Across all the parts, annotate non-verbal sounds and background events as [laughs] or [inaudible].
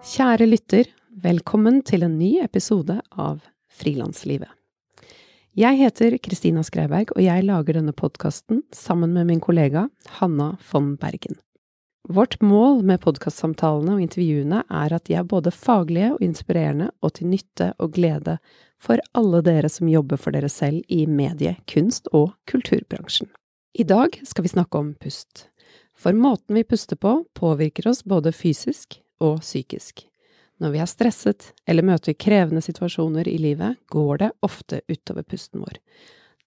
Kjære lytter, velkommen til en ny episode av Frilanslivet. Jeg heter Kristina Skreiberg, og jeg lager denne podkasten sammen med min kollega Hanna von Bergen. Vårt mål med podkastsamtalene og intervjuene er at de er både faglige og inspirerende og til nytte og glede for alle dere som jobber for dere selv i medie-, kunst- og kulturbransjen. I dag skal vi snakke om pust. For måten vi puster på, påvirker oss både fysisk og psykisk. Når vi er stresset eller møter krevende situasjoner i livet, går det ofte utover pusten vår.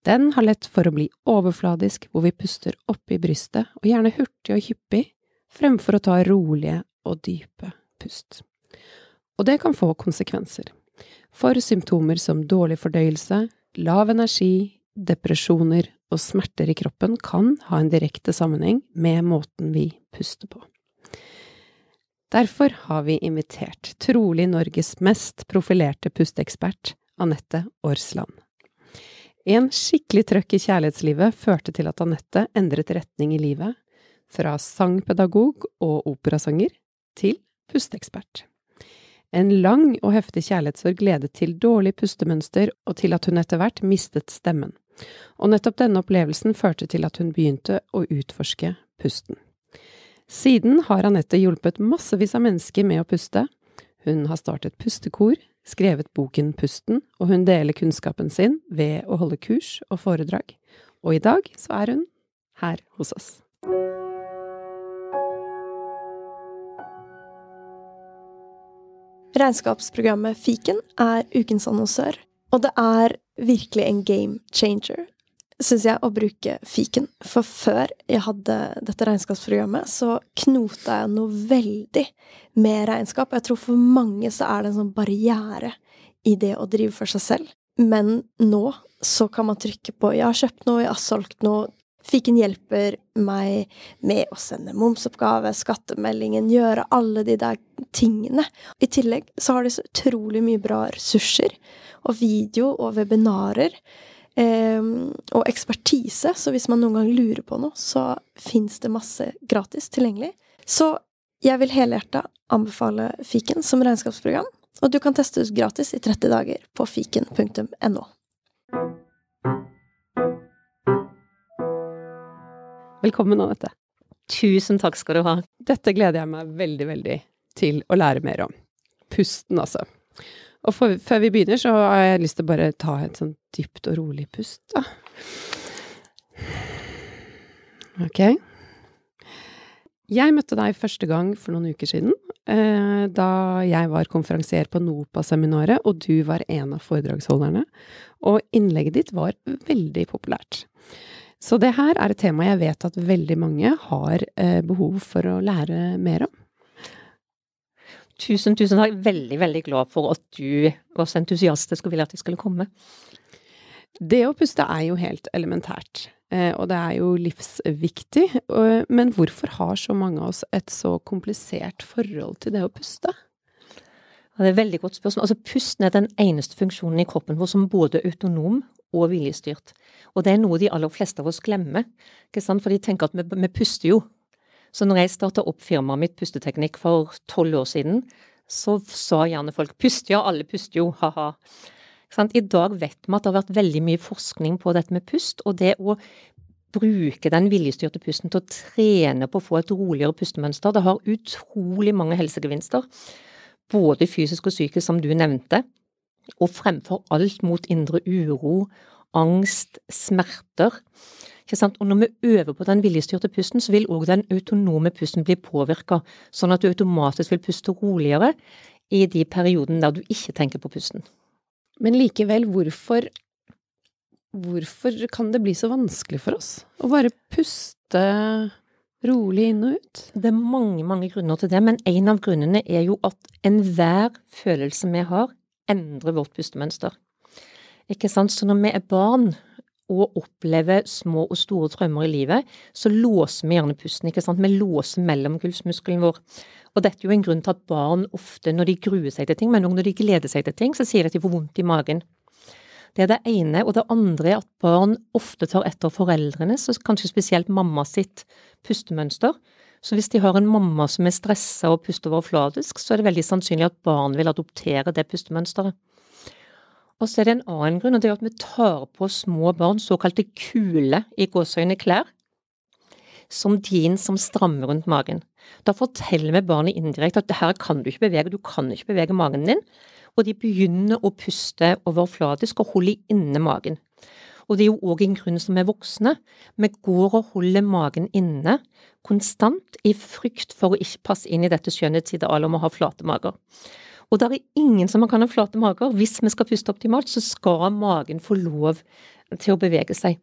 Den har lett for å bli overfladisk, hvor vi puster opp i brystet, og gjerne hurtig og hyppig, fremfor å ta rolige og dype pust. Og det kan få konsekvenser. For symptomer som dårlig fordøyelse, lav energi, depresjoner og smerter i kroppen kan ha en direkte sammenheng med måten vi puster på. Derfor har vi invitert trolig Norges mest profilerte pusteekspert, Anette Aarsland. En skikkelig trøkk i kjærlighetslivet førte til at Anette endret retning i livet, fra sangpedagog og operasanger til pusteekspert. En lang og heftig kjærlighetssorg ledet til dårlig pustemønster og til at hun etter hvert mistet stemmen. Og nettopp denne opplevelsen førte til at hun begynte å utforske pusten. Siden har Anette hjulpet massevis av mennesker med å puste. Hun har startet pustekor, skrevet boken Pusten, og hun deler kunnskapen sin ved å holde kurs og foredrag. Og i dag så er hun her hos oss. Regnskapsprogrammet Fiken er ukens annonsør, og det er virkelig en game changer, syns jeg, å bruke fiken. For før jeg hadde dette regnskapsprogrammet, så knota jeg noe veldig med regnskap. Jeg tror for mange så er det en sånn barriere i det å drive for seg selv. Men nå så kan man trykke på 'jeg har kjøpt noe, jeg har solgt noe', Fiken hjelper meg med å sende momsoppgave, skattemeldingen, gjøre alle de der tingene. I tillegg så har de så utrolig mye bra ressurser, og video og webinarer. Eh, og ekspertise, så hvis man noen gang lurer på noe, så fins det masse gratis tilgjengelig. Så jeg vil helhjerta anbefale Fiken som regnskapsprogram, og du kan teste ut gratis i 30 dager på fiken.no. Velkommen, Anette. Tusen takk skal du ha. Dette gleder jeg meg veldig, veldig til å lære mer om. Pusten, altså. Og for, før vi begynner, så har jeg lyst til å bare ta et sånn dypt og rolig pust, da. Ok. Jeg møtte deg første gang for noen uker siden, eh, da jeg var konferansier på NOPA-seminaret, og du var en av foredragsholderne. Og innlegget ditt var veldig populært. Så det her er et tema jeg vet at veldig mange har eh, behov for å lære mer om. Tusen, tusen takk. Veldig, veldig glad for at du var så entusiastisk og ville at jeg skulle komme. Det å puste er jo helt elementært, eh, og det er jo livsviktig. Men hvorfor har så mange av oss et så komplisert forhold til det å puste? det er et veldig godt spørsmål. Altså, pusten er den eneste funksjonen i kroppen vår som både er autonom og viljestyrt. Og det er noe de aller fleste av oss glemmer, ikke sant? for de tenker at vi, vi puster jo. Så når jeg starta opp firmaet mitt Pusteteknikk for tolv år siden, så sa gjerne folk 'pust', ja, alle puster jo, ha-ha. I dag vet vi at det har vært veldig mye forskning på dette med pust, og det å bruke den viljestyrte pusten til å trene på å få et roligere pustemønster, det har utrolig mange helsegevinster. Både fysisk og psykisk, som du nevnte og fremfor alt mot indre uro, angst, smerter. Og når vi øver på den viljestyrte pusten, så vil òg den autonome pusten bli påvirka, sånn at du automatisk vil puste roligere i de periodene der du ikke tenker på pusten. Men likevel, hvorfor, hvorfor kan det bli så vanskelig for oss å bare puste rolig inn og ut? Det er mange, mange grunner til det, men en av grunnene er jo at enhver følelse vi har, endrer vårt pustemønster. Ikke sant? Så når vi er barn og opplever små og store traumer i livet, så låser vi gjerne pusten. ikke sant? Vi låser mellomgulvsmuskelen vår. Og dette er jo en grunn til at barn ofte, når de gruer seg til ting, men også når de gleder seg til ting, så sier de at de får vondt i magen. Det er det ene. Og det andre er at barn ofte tar etter foreldrenes, og kanskje spesielt mamma sitt, pustemønster. Så hvis de har en mamma som er stressa og puster overfladisk, så er det veldig sannsynlig at barn vil adoptere det pustemønsteret. Og så er det en annen grunn, og det er at vi tar på små barn såkalte kule i gåseøyne klær, som din som strammer rundt magen. Da forteller vi barnet indirekte at her kan du ikke bevege, du kan ikke bevege magen din, og de begynner å puste overfladisk og holde inne magen. Og det er jo òg en grunn som er voksne. Vi går og holder magen inne konstant i frykt for å ikke passe inn i dette skjønnhetsidealet om å ha flate mager. Og det er ingen som kan ha flate mager. Hvis vi skal puste optimalt, så skal magen få lov til å bevege seg.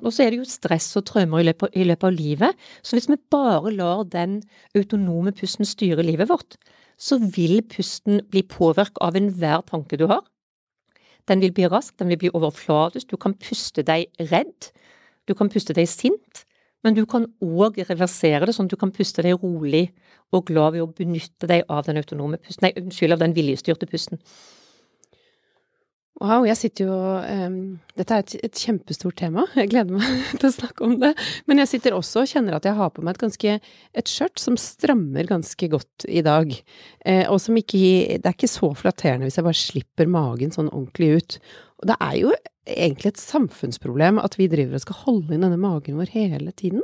Og så er det jo stress og traumer i løpet, i løpet av livet. Så hvis vi bare lar den autonome pusten styre livet vårt, så vil pusten bli påvirket av enhver tanke du har. Den vil bli rask, den vil bli overfladisk, du kan puste deg redd, du kan puste deg sint, men du kan òg reversere det sånn at du kan puste deg rolig og glad ved å benytte deg av den autonome pusten, nei, unnskyld, av den viljestyrte pusten. Wow, jeg sitter jo um, Dette er et, et, kjempestort tema, [laughs] jeg gleder meg [laughs] til å snakke om det. Men jeg sitter også og kjenner at jeg har på meg et ganske et skjørt som strammer ganske godt i dag. Eh, og som ikke Det er ikke så flatterende hvis jeg bare slipper magen sånn ordentlig ut. Og det er jo egentlig et samfunnsproblem at vi driver og skal holde inn denne magen vår hele tiden.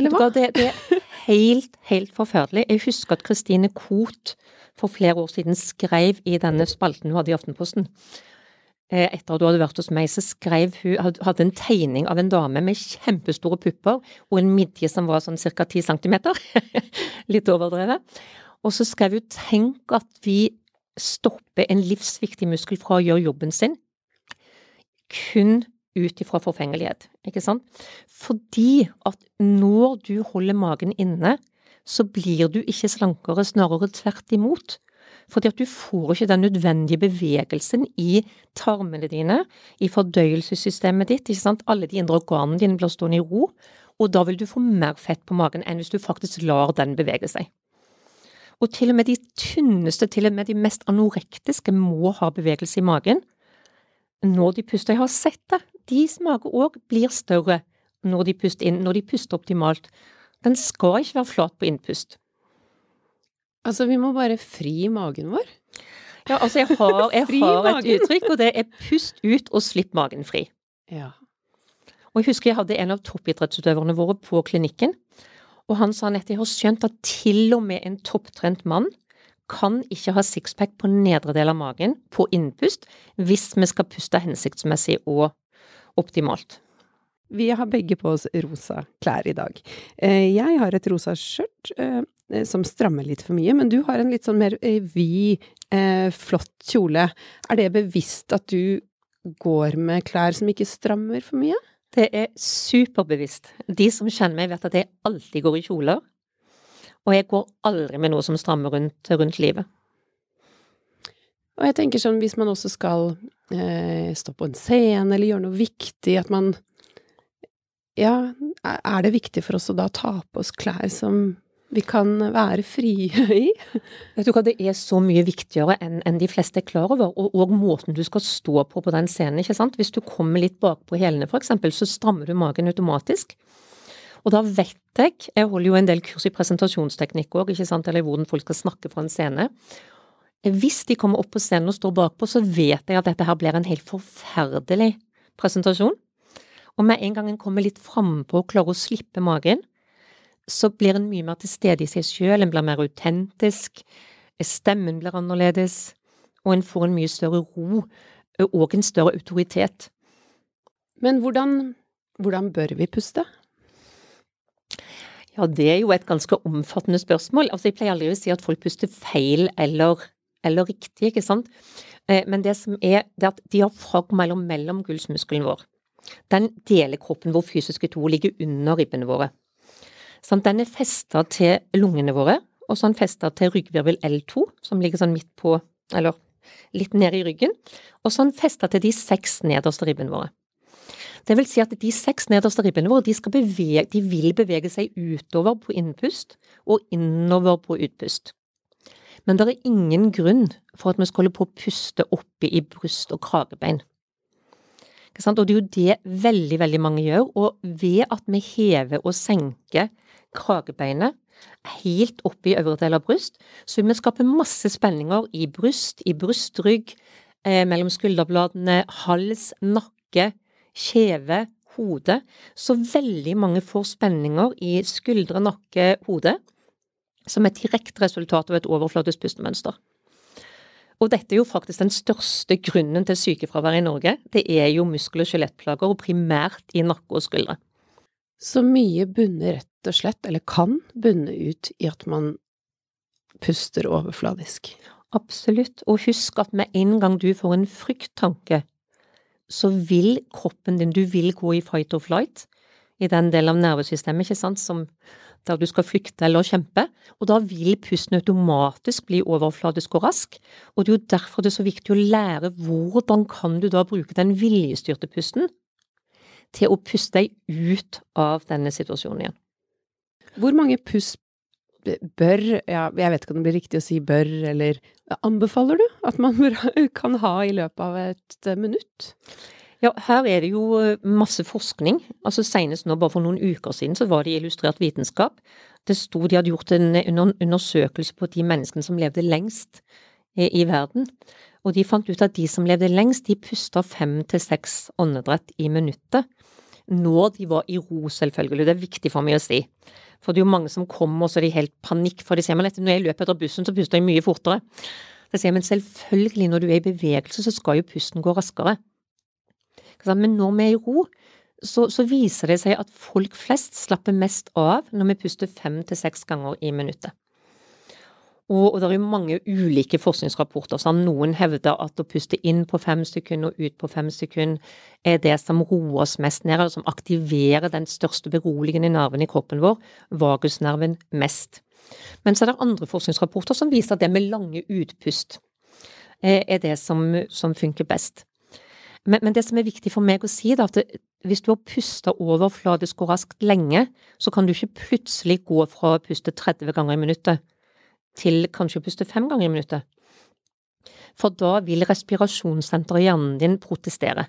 Eller hva? Det, det er helt, helt forferdelig. Jeg husker at Christine Koht for flere år siden skrev i denne spalten hun hadde i Aftenposten etter at du hadde vært hos meg, så skrev hun Hadde en tegning av en dame med kjempestore pupper og en midje som var sånn ca. 10 cm. Litt overdrevet. Og så skrev hun tenk at vi stopper en livsviktig muskel fra å gjøre jobben sin kun ut ifra forfengelighet, ikke sant? Fordi at når du holder magen inne, så blir du ikke slankere, snarere tvert imot. Fordi at du får ikke den nødvendige bevegelsen i tarmene dine, i fordøyelsessystemet ditt. ikke sant? Alle de indre organene dine blir stående i ro. Og da vil du få mer fett på magen enn hvis du faktisk lar den bevege seg. Og til og med de tynneste, til og med de mest anorektiske, må ha bevegelse i magen når de puster. Jeg har sett det. Deres mage òg blir større når de puster inn, når de puster optimalt. Den skal ikke være flat på innpust. Altså, vi må bare fri magen vår? Ja, altså, jeg har, [laughs] jeg har et uttrykk, og det er pust ut og slipp magen fri. Ja. Og jeg husker jeg hadde en av toppidrettsutøverne våre på klinikken, og han sa at jeg har skjønt at til og med en topptrent mann kan ikke ha sixpack på nedre del av magen på innpust hvis vi skal puste hensiktsmessig og optimalt. Vi har begge på oss rosa klær i dag. Eh, jeg har et rosa skjørt eh, Eh, som strammer litt for mye, men du har en litt sånn mer vid, flott kjole. Er det bevisst at du går med klær som ikke strammer for mye? Det er superbevisst. De som kjenner meg, vet at jeg alltid går i kjoler. Og jeg går aldri med noe som strammer rundt, rundt livet. Og jeg tenker sånn, hvis man også skal eh, stå på en scene eller gjøre noe viktig, at man Ja, er det viktig for oss å da ta på oss klær som vi kan være frie i. Vet du hva, Det er så mye viktigere enn en de fleste er klar over, og, og, måten du skal stå på på den scenen. ikke sant? Hvis du kommer litt bakpå hælene f.eks., så strammer du magen automatisk. Og da vet jeg, jeg holder jo en del kurs i presentasjonsteknikk òg, eller hvordan folk skal snakke fra en scene. Hvis de kommer opp på scenen og står bakpå, så vet jeg at dette her blir en helt forferdelig presentasjon. Og med en gang en kommer litt frampå og klarer å slippe magen, så blir en mye mer til stede i seg sjøl, en blir mer autentisk, stemmen blir annerledes, og en får en mye større ro og en større autoritet. Men hvordan, hvordan bør vi puste? Ja, det er jo et ganske omfattende spørsmål. Altså, jeg pleier aldri å si at folk puster feil eller, eller riktig, ikke sant. Eh, men det som er, det er at de har mellom, mellom gullsmuskelen vår, den deler kroppen hvor fysiske to ligger under ribbene våre. Sånn, den er festa til lungene våre, og så er festa til ryggvirvel L2, som ligger sånn midt på, eller litt nede i ryggen, og så er festa til de seks nederste ribbene våre. Det vil si at de seks nederste ribbene våre de, bevege, de vil bevege seg utover på innpust og innover på utpust. Men det er ingen grunn for at vi skal holde på å puste oppe i bryst og kragebein. Og det er jo det veldig, veldig mange gjør. Og ved at vi hever og senker kragebeinet, helt opp i øvre del av bryst, så vil vi skape masse spenninger i bryst, i brystrygg, eh, mellom skulderbladene, hals, nakke, kjeve, hode. Så veldig mange får spenninger i skuldre, nakke, hode, som et direkte resultat av et overflatisk pustemønster. Og dette er jo faktisk den største grunnen til sykefravær i Norge. Det er jo muskel- og skjelettplager, og primært i nakke og skuldre. Så mye bunner rett og slett, eller kan bunne ut i at man puster overfladisk. Absolutt, og husk at med en gang du får en frykttanke, så vil kroppen din, du vil gå i fight or flight, i den delen av nervesystemet, ikke sant, som der du skal flykte eller kjempe, og da vil pusten automatisk bli overfladisk og rask, og det er jo derfor det er så viktig å lære hvordan kan du da bruke den viljestyrte pusten til å puste deg ut av denne situasjonen igjen. Hvor mange pust bør, ja, jeg vet ikke om det blir riktig å si bør, eller anbefaler du at man [laughs] kan ha i løpet av et minutt? Ja, her er det jo eh, masse forskning. Altså Senest nå, bare for noen uker siden, så var det i Illustrert vitenskap. Det sto de hadde gjort en undersøkelse på de menneskene som levde lengst i verden. Og de fant ut at de som levde lengst, de pusta fem til seks åndedrett i minuttet. Når de var i ro, selvfølgelig. Det er viktig for meg å si. For det er jo mange som kommer, og så er de helt panikk. For de sier men når jeg løper etter bussen, så puster jeg mye fortere. Da sier jeg men selvfølgelig, når du er i bevegelse, så skal jo pusten gå raskere. Men når vi er i ro, så, så, viser det seg at folk flest slapper mest av når vi puster fem til seks ganger i minuttet. Og, og, det er jo mange ulike forskningsrapporter. som noen hevder at å puste inn på fem sekunder og ut på fem sekunder er det som roer oss mest ned, og som aktiverer den største beroligende nerven i kroppen vår, vagusnerven, mest. Men så er det andre forskningsrapporter som viser at det med lange utpust eh, er det som, som funker best. Men, men, det som er viktig for meg å si, er at det, hvis du har pusta overfladisk og raskt lenge, så kan du ikke plutselig gå fra å puste 30 ganger i minuttet til kanskje å puste fem ganger i minuttet. For da vil respirasjonssenteret i hjernen din protestere.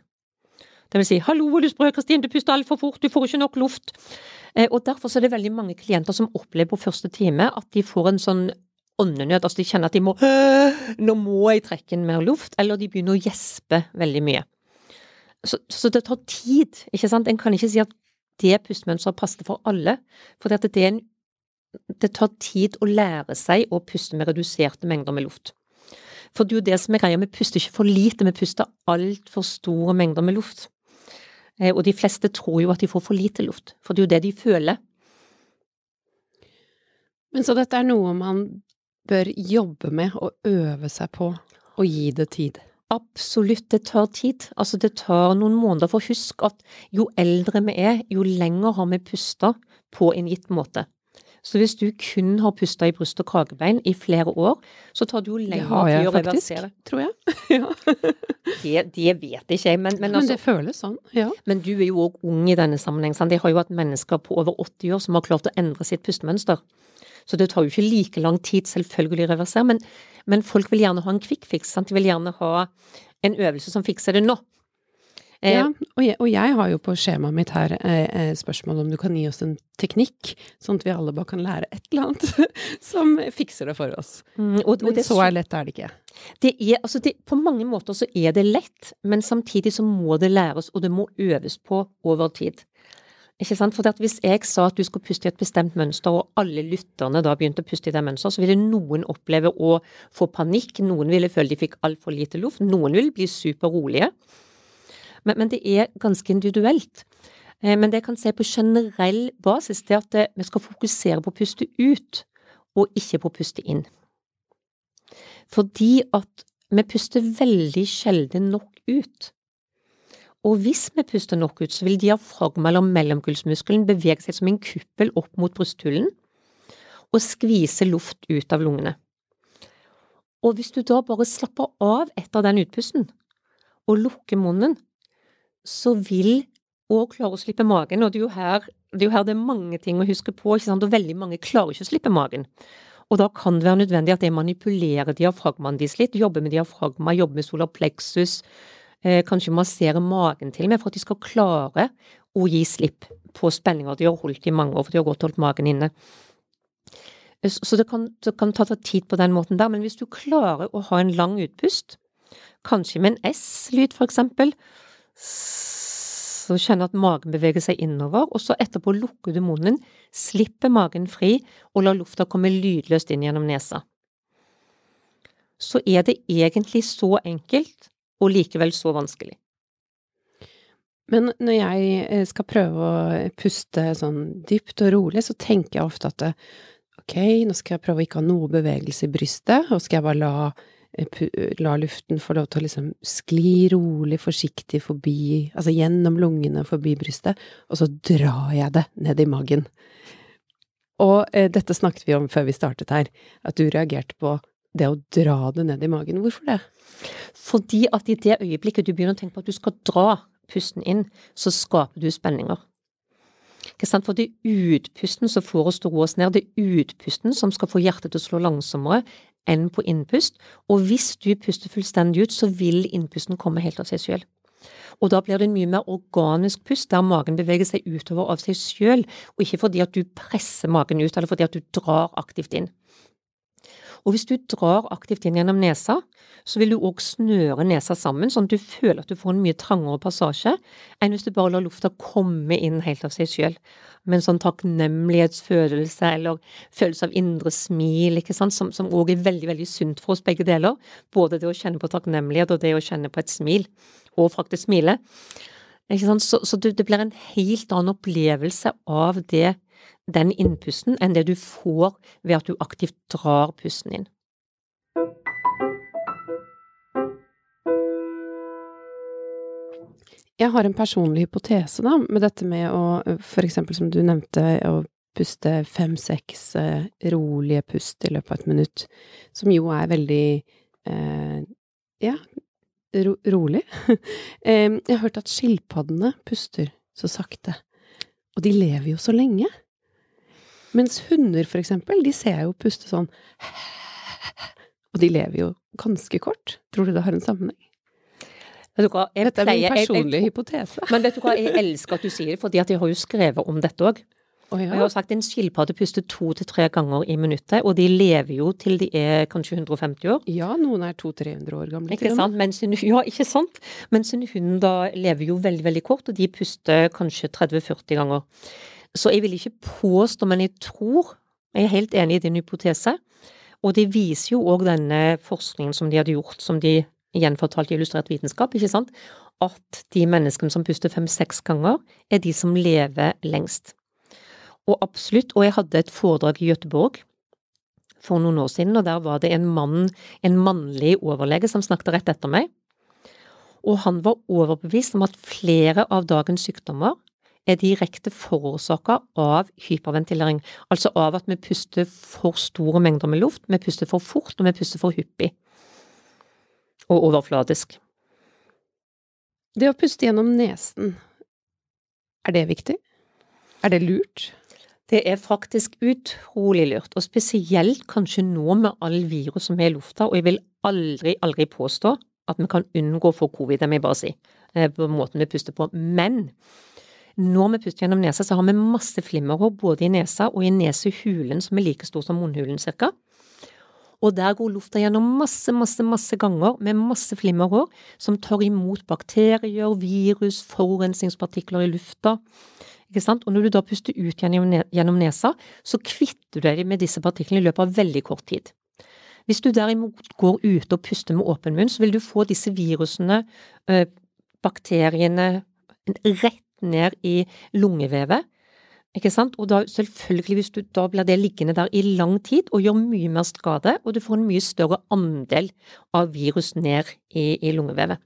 Det vil si 'hallo, du sprø, Kristin, du puster altfor fort, du får ikke nok luft'. Eh, og derfor er det veldig mange klienter som opplever på første time at de får en sånn åndenød, altså de kjenner at de må 'nå må jeg trekke inn mer luft', eller de begynner å gjespe veldig mye. Så, så, det tar tid, ikke sant. En kan ikke si at det pustemønsteret passer for alle. For det, det, en, det, tar tid å lære seg å puste med reduserte mengder med luft. For det er jo det som er greia, vi puster ikke for lite, vi puster altfor store mengder med luft. Eh, og de fleste tror jo at de får for lite luft, for det er jo det de føler. Men så dette er noe man bør jobbe med og øve seg på, og gi det tid? Absolutt, det tar tid. Altså, det tar noen måneder. For husk at jo eldre vi er, jo lenger har vi pusta på en gitt måte. Så hvis du kun har pusta i bryst og kragebein i flere år, så tar det jo lengre tid å reversere. Tror jeg. ja. [laughs] det, det, vet ikke jeg, men, men, altså, men det føles sånn, ja. Men du er jo òg ung i denne sammenheng. Sant? De har jo hatt mennesker på over 80 år som har klart å endre sitt pustemønster. Så det tar jo ikke like lang tid, selvfølgelig, å reversere. Men men folk vil gjerne ha en quick fix. Sant? De vil gjerne ha en øvelse som fikser det nå. Eh, ja, og jeg, og jeg, har jo på skjemaet mitt her eh, eh, spørsmål om du kan gi oss en teknikk, sånn at vi alle bare kan lære et eller annet [laughs] som fikser det for oss. Mm, og, og men det, så er lett er det ikke. Det er, altså det, på mange måter så er det lett, men samtidig så må det læres, og det må øves på over tid. Ikke sant? For hvis jeg sa at du skulle puste i et bestemt mønster, og alle lytterne da begynte å puste i det mønsteret, så ville noen oppleve å få panikk, noen ville føle de fikk altfor lite luft, noen ville bli superrolige. Men, men det er ganske individuelt. Eh, men det jeg kan se på generell basis, det er at eh, vi skal fokusere på å puste ut, og ikke på å puste inn. Fordi at vi puster veldig sjelden nok ut. Og hvis vi puster nok ut, så vil diafragma eller mellomgulvsmuskelen bevege seg som en kuppel opp mot brysthulen og skvise luft ut av lungene. Og hvis du da bare slapper av etter den utpusten og lukker munnen, så vil òg klare å slippe magen, og det er jo her det er, her det er mange ting å huske på, og veldig mange klarer ikke å slippe magen. Og da kan det være nødvendig at jeg manipulerer diafragmaen deres litt, jobber med diafragma, jobber med solar plexus, kanskje massere magen til med for at de skal klare å gi slipp på spenninger de har holdt i mange år, for de har godt holdt magen inne. Så det kan, det kan ta tid på den måten der, men hvis du klarer å ha en lang utpust, kanskje med en S-lyd for eksempel, så kjenner at magen beveger seg innover, og så etterpå lukker du munnen, slipper magen fri og lar lufta komme lydløst inn gjennom nesa. Så er det egentlig så enkelt, og likevel så vanskelig. Men når jeg eh, skal prøve å puste sånn dypt og rolig, så tenker jeg ofte at ok, nå skal jeg prøve å ikke ha noe bevegelse i brystet, og skal jeg bare la, eh, la luften få lov til å liksom skli rolig, forsiktig forbi, altså gjennom lungene, forbi brystet, og så drar jeg det ned i magen. Og eh, dette snakket vi om før vi startet her, at du reagerte på det å dra det ned i magen. Hvorfor det? Fordi at i det øyeblikket du begynner å tenke på at du skal dra pusten inn, så skaper du spenninger. Ikke sant? For det er utpusten som får oss til å roe oss ned. Det er utpusten som skal få hjertet til å slå langsommere enn på innpust. Og hvis du puster fullstendig ut, så vil innpusten komme helt av seg selv. Og da blir det en mye mer organisk pust, der magen beveger seg utover av seg selv, og ikke fordi at du presser magen ut, eller fordi at du drar aktivt inn. Og hvis du drar aktivt inn gjennom nesa, så vil du òg snøre nesa sammen, sånn at du føler at du får en mye trangere passasje enn hvis du bare lar lufta komme inn helt av seg sjøl. Med en sånn takknemlighetsfølelse eller følelse av indre smil, ikke sant, som òg er veldig, veldig sunt for oss begge deler. Både det å kjenne på takknemlighet og det å kjenne på et smil, og faktisk smile. Ikke sant? Så, så det blir en helt annen opplevelse av det den innpusten enn det du får ved at du aktivt drar pusten inn. Jeg har en personlig hypotese da, med dette med å, for eksempel som du nevnte, å puste fem-seks eh, rolige pust i løpet av et minutt, som jo er veldig eh, ja, ro rolig. [laughs] jeg har hørt at skilpaddene puster så sakte, og de lever jo så lenge. Mens hunder, for eksempel, de ser jeg jo puste sånn Og de lever jo ganske kort. Tror du det har en sammenheng? Hva, jeg dette er min personlige hypotese. Men vet du hva, jeg elsker at du sier det, fordi at jeg har jo skrevet om dette òg. Oh, ja. Jeg har sagt en skilpadde puster to til tre ganger i minuttet, og de lever jo til de er kanskje 150 år. Ja, noen er 200-300 år gamle. Ikke sant? Mens en, ja, ikke sant? Mens en hund da lever jo veldig, veldig kort, og de puster kanskje 30-40 ganger. Så jeg vil ikke påstå, men jeg tror, jeg er helt enig i din hypotese, og det viser jo òg denne forskningen som de hadde gjort, som de gjenfortalte i Illustrert vitenskap, ikke sant, at de menneskene som puster fem-seks ganger, er de som lever lengst. Og absolutt, og jeg hadde et foredrag i Gøteborg for noen år siden, og der var det en mann, en mannlig overlege, som snakket rett etter meg. Og han var overbevist om at flere av dagens sykdommer er direkte forårsaka av hyperventilering, altså av at vi puster for store mengder med luft, vi puster for fort og vi puster for hyppig og overfladisk. Det å puste gjennom nesen, er det viktig? Er det lurt? Det er faktisk utrolig lurt, og spesielt kanskje nå med all virus som er i lufta, og jeg vil aldri, aldri påstå at vi kan unngå å få covid, det må jeg bare si, eh, på måten vi puster på. Men når vi puster gjennom nesa, så har vi masse flimmerhår både i nesa og i nesehulen, som er like stor som munnhulen cirka. Og der går lufta gjennom masse, masse, masse ganger med masse flimmerhår som tar imot bakterier, virus, forurensningspartikler i lufta. Ikke sant? Og når du da puster ut gjennom nesa, så kvitter du deg med disse partiklene i løpet av veldig kort tid. Hvis du derimot går ute og puster med åpen munn, så vil du få disse virusene, eh, bakteriene, rett ned i lungevevet. Ikke sant? Og da selvfølgelig, hvis du da blir det liggende der i lang tid og gjør mye mer skade, og du får en mye større andel av virus ned i, i lungevevet.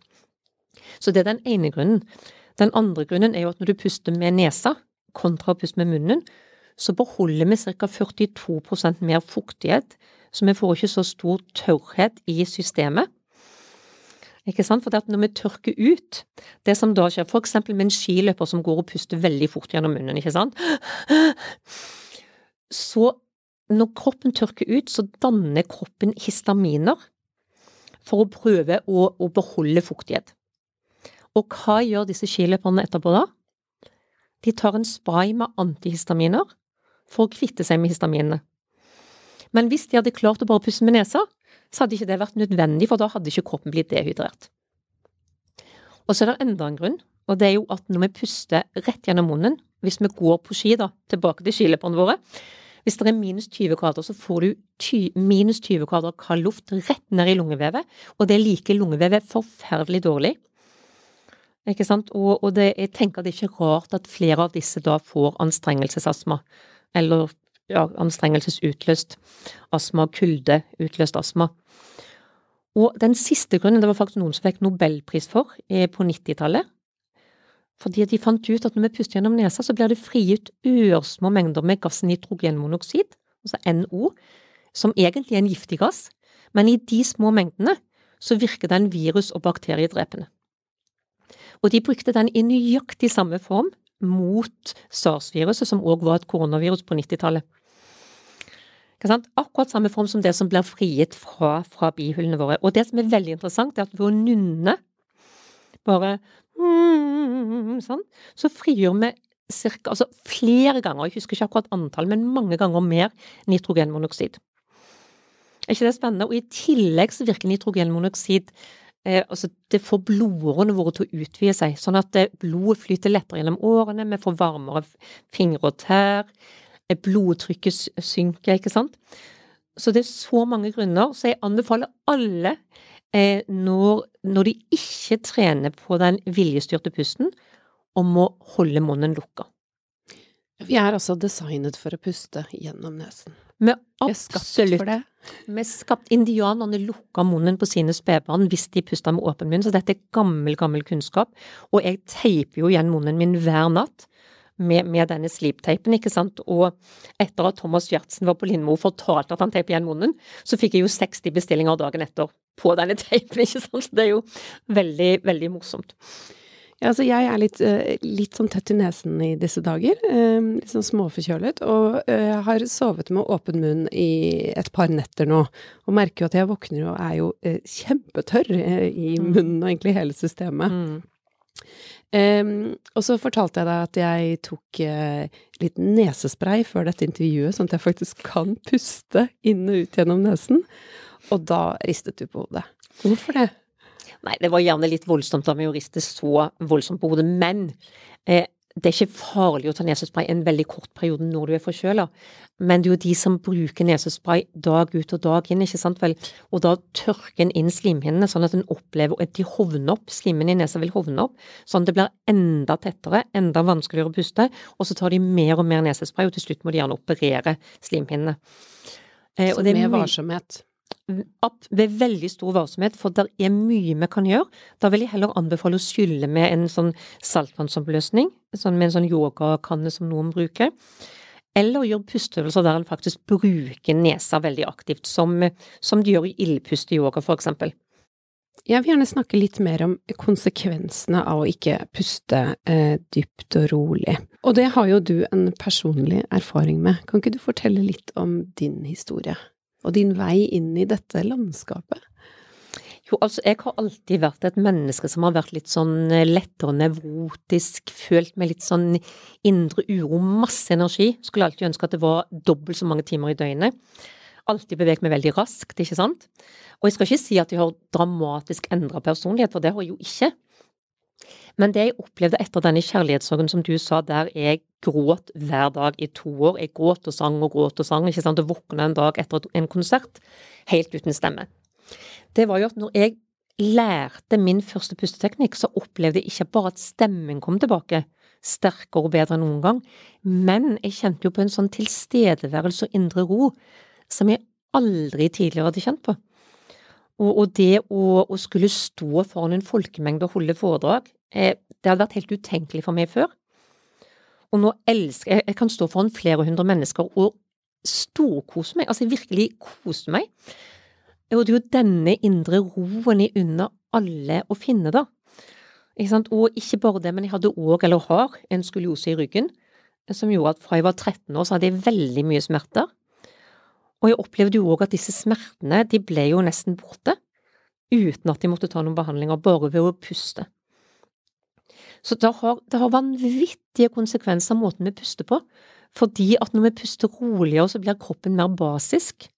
Så det er den ene grunnen. Den andre grunnen er jo at når du puster med nesa kontra å puste med munnen, så beholder vi ca. 42% mer fuktighet, så vi får ikke så stor tørrhet i systemet. Ikke sant? For når vi tørker ut det som da skjer, eksempel med en skiløper som går og puster veldig fort gjennom munnen, ikke sant, så når kroppen tørker ut, så danner kroppen histaminer for å prøve å, å beholde fuktighet. Og hva gjør disse skiløperne etterpå da? de tar en spray med antihistaminer for å kvitte seg med histaminene. Men hvis de hadde klart å bare puste med nesa, så hadde ikke det vært nødvendig, for da hadde ikke kroppen blitt dehydrert. Og så er det enda en grunn, og det er jo at når vi puster rett gjennom munnen, hvis vi går på ski, da, tilbake til skiløperne våre, hvis det er minus 20 grader, så får du ty, minus 20 grader kald luft rett ned i lungevevet, og det liker lungevevet forferdelig dårlig. Ikke sant? Og, og det, jeg tenker det er ikke rart at flere av disse da får anstrengelsesastma, eller anstrengelsesutløst astma, kuldeutløst astma. Og den siste grunnen, det var faktisk noen som fikk nobelpris for eh, på 90-tallet, fordi de fant ut at når vi puster gjennom nesa, så blir det frigitt ørsmå mengder med gassen nitrogenmonoksid, altså NO, som egentlig er en giftig gass, men i de små mengdene så virker den virus- og bakteriedrepende. Og de brukte den i nøyaktig samme form mot sars-viruset, som òg var et koronavirus på 90-tallet. Akkurat samme form som det som blir frigitt fra, fra bihullene våre. Og det som er veldig interessant, er at ved å nunne bare mm, sånn, så frigjør vi cirka, altså flere ganger, jeg husker ikke akkurat antall, men mange ganger mer nitrogenmonoksid. Er ikke det spennende? Og i tillegg så virker nitrogenmonoksid eh, altså Det får blodårene våre til å utvide seg, sånn at eh, blodet flyter lettere gjennom årene, vi får varmere fingre og tær, eh, blodtrykket synker, ikke sant. Så det er så mange grunner, så jeg anbefaler alle når, når, de ikke trener på den viljestyrte pusten, om å holde munnen lukka. Vi er altså designet for å puste gjennom nesen. Er absolutt for det. Vi skapt Indianerne lukka munnen på sine spedbarn hvis de pusta med åpen munn, så dette er gammel, gammel kunnskap. Og jeg teiper jo igjen munnen min hver natt med, med denne slipteipen, ikke sant. Og etter at Thomas Gjertsen var på Lindmo og fortalte at han teiper igjen munnen, så fikk jeg jo 60 bestillinger dagen etter på denne teipen, [laughs] ikke sant. Så det er jo veldig, veldig morsomt. Ja, altså jeg er litt, eh, litt sånn tett i nesen i disse dager. Eh, litt sånn småforkjølet. Og jeg eh, har sovet med åpen munn i et par netter nå. Og merker jo at jeg våkner og er jo kjempetørr i mm. munnen og egentlig hele systemet. Mm. Um, og så fortalte jeg deg at jeg tok uh, litt nesespray før dette intervjuet, sånn at jeg faktisk kan puste inn og ut gjennom nesen. Og da ristet du på hodet. Hvorfor det? Nei, det var gjerne litt voldsomt av å riste så voldsomt på hodet, men eh, det er ikke farlig å ta nesespray en veldig kort periode når du er forkjøla, men det er jo de som bruker nesespray dag ut og dag inn, ikke sant vel, og da tørker en inn slimhinnene sånn at en opplever at de hovner opp, slimmen i nesa vil hovne opp, sånn at det blir enda tettere, enda vanskeligere å puste, og så tar de mer og mer nesespray, og til slutt må de gjerne operere slimhinnene. Eh, så med varsomhet? Ved veldig stor varsomhet, for det er mye vi kan gjøre. Da vil jeg heller anbefale å skylle med en sånn saltvannsoppløsning, sånn med en sånn yogakanne som noen bruker. Eller gjøre pusteøvelser der en faktisk bruker nesa veldig aktivt, som, som de gjør i ildpusteyoga, for eksempel. Jeg vil gjerne snakke litt mer om konsekvensene av å ikke puste eh, dypt og rolig. Og det har jo du en personlig erfaring med. Kan ikke du fortelle litt om din historie? Og din vei inn i dette landskapet? Jo, altså, jeg har alltid vært et menneske som har vært litt sånn eh, lettere nevrotisk, følt med litt sånn indre uro, masse energi. Skulle alltid ønske at det var dobbelt så mange timer i døgnet. Alltid beveget meg veldig raskt, ikke sant. Og jeg skal ikke si at jeg har dramatisk endra personlighet, for det har jeg jo ikke. Men det jeg opplevde etter denne kjærlighetssorgen som du sa, der jeg gråt hver dag i to år, jeg gråt og sang og gråt og sang, ikke sant, og våkna en dag etter en konsert helt uten stemme, det var jo at når jeg lærte min første pusteteknikk, så opplevde jeg ikke bare at stemmen kom tilbake, sterkere og bedre enn noen gang, men jeg kjente jo på en sånn tilstedeværelse og indre ro som jeg aldri tidligere hadde kjent på. Og, og det å, å, skulle stå foran en folkemengde og holde foredrag, eh, det hadde vært helt utenkelig for meg før. Og nå elsker jeg Jeg kan stå foran flere hundre mennesker og storkose meg, altså virkelig kose meg. Og det er jo denne indre roen i under alle å finne, da. Ikke sant? Og ikke bare det, men jeg hadde òg, eller har, en skoliose i ryggen som gjorde at fra jeg var 13 år, så hadde jeg veldig mye smerter. Og jeg opplevde jo òg at disse smertene, de ble jo nesten borte, uten at de måtte ta noen behandlinger, bare ved å puste. Så det har, det har vanvittige konsekvenser av måten vi puster på. Fordi at når vi puster roligere, så blir kroppen mer basisk.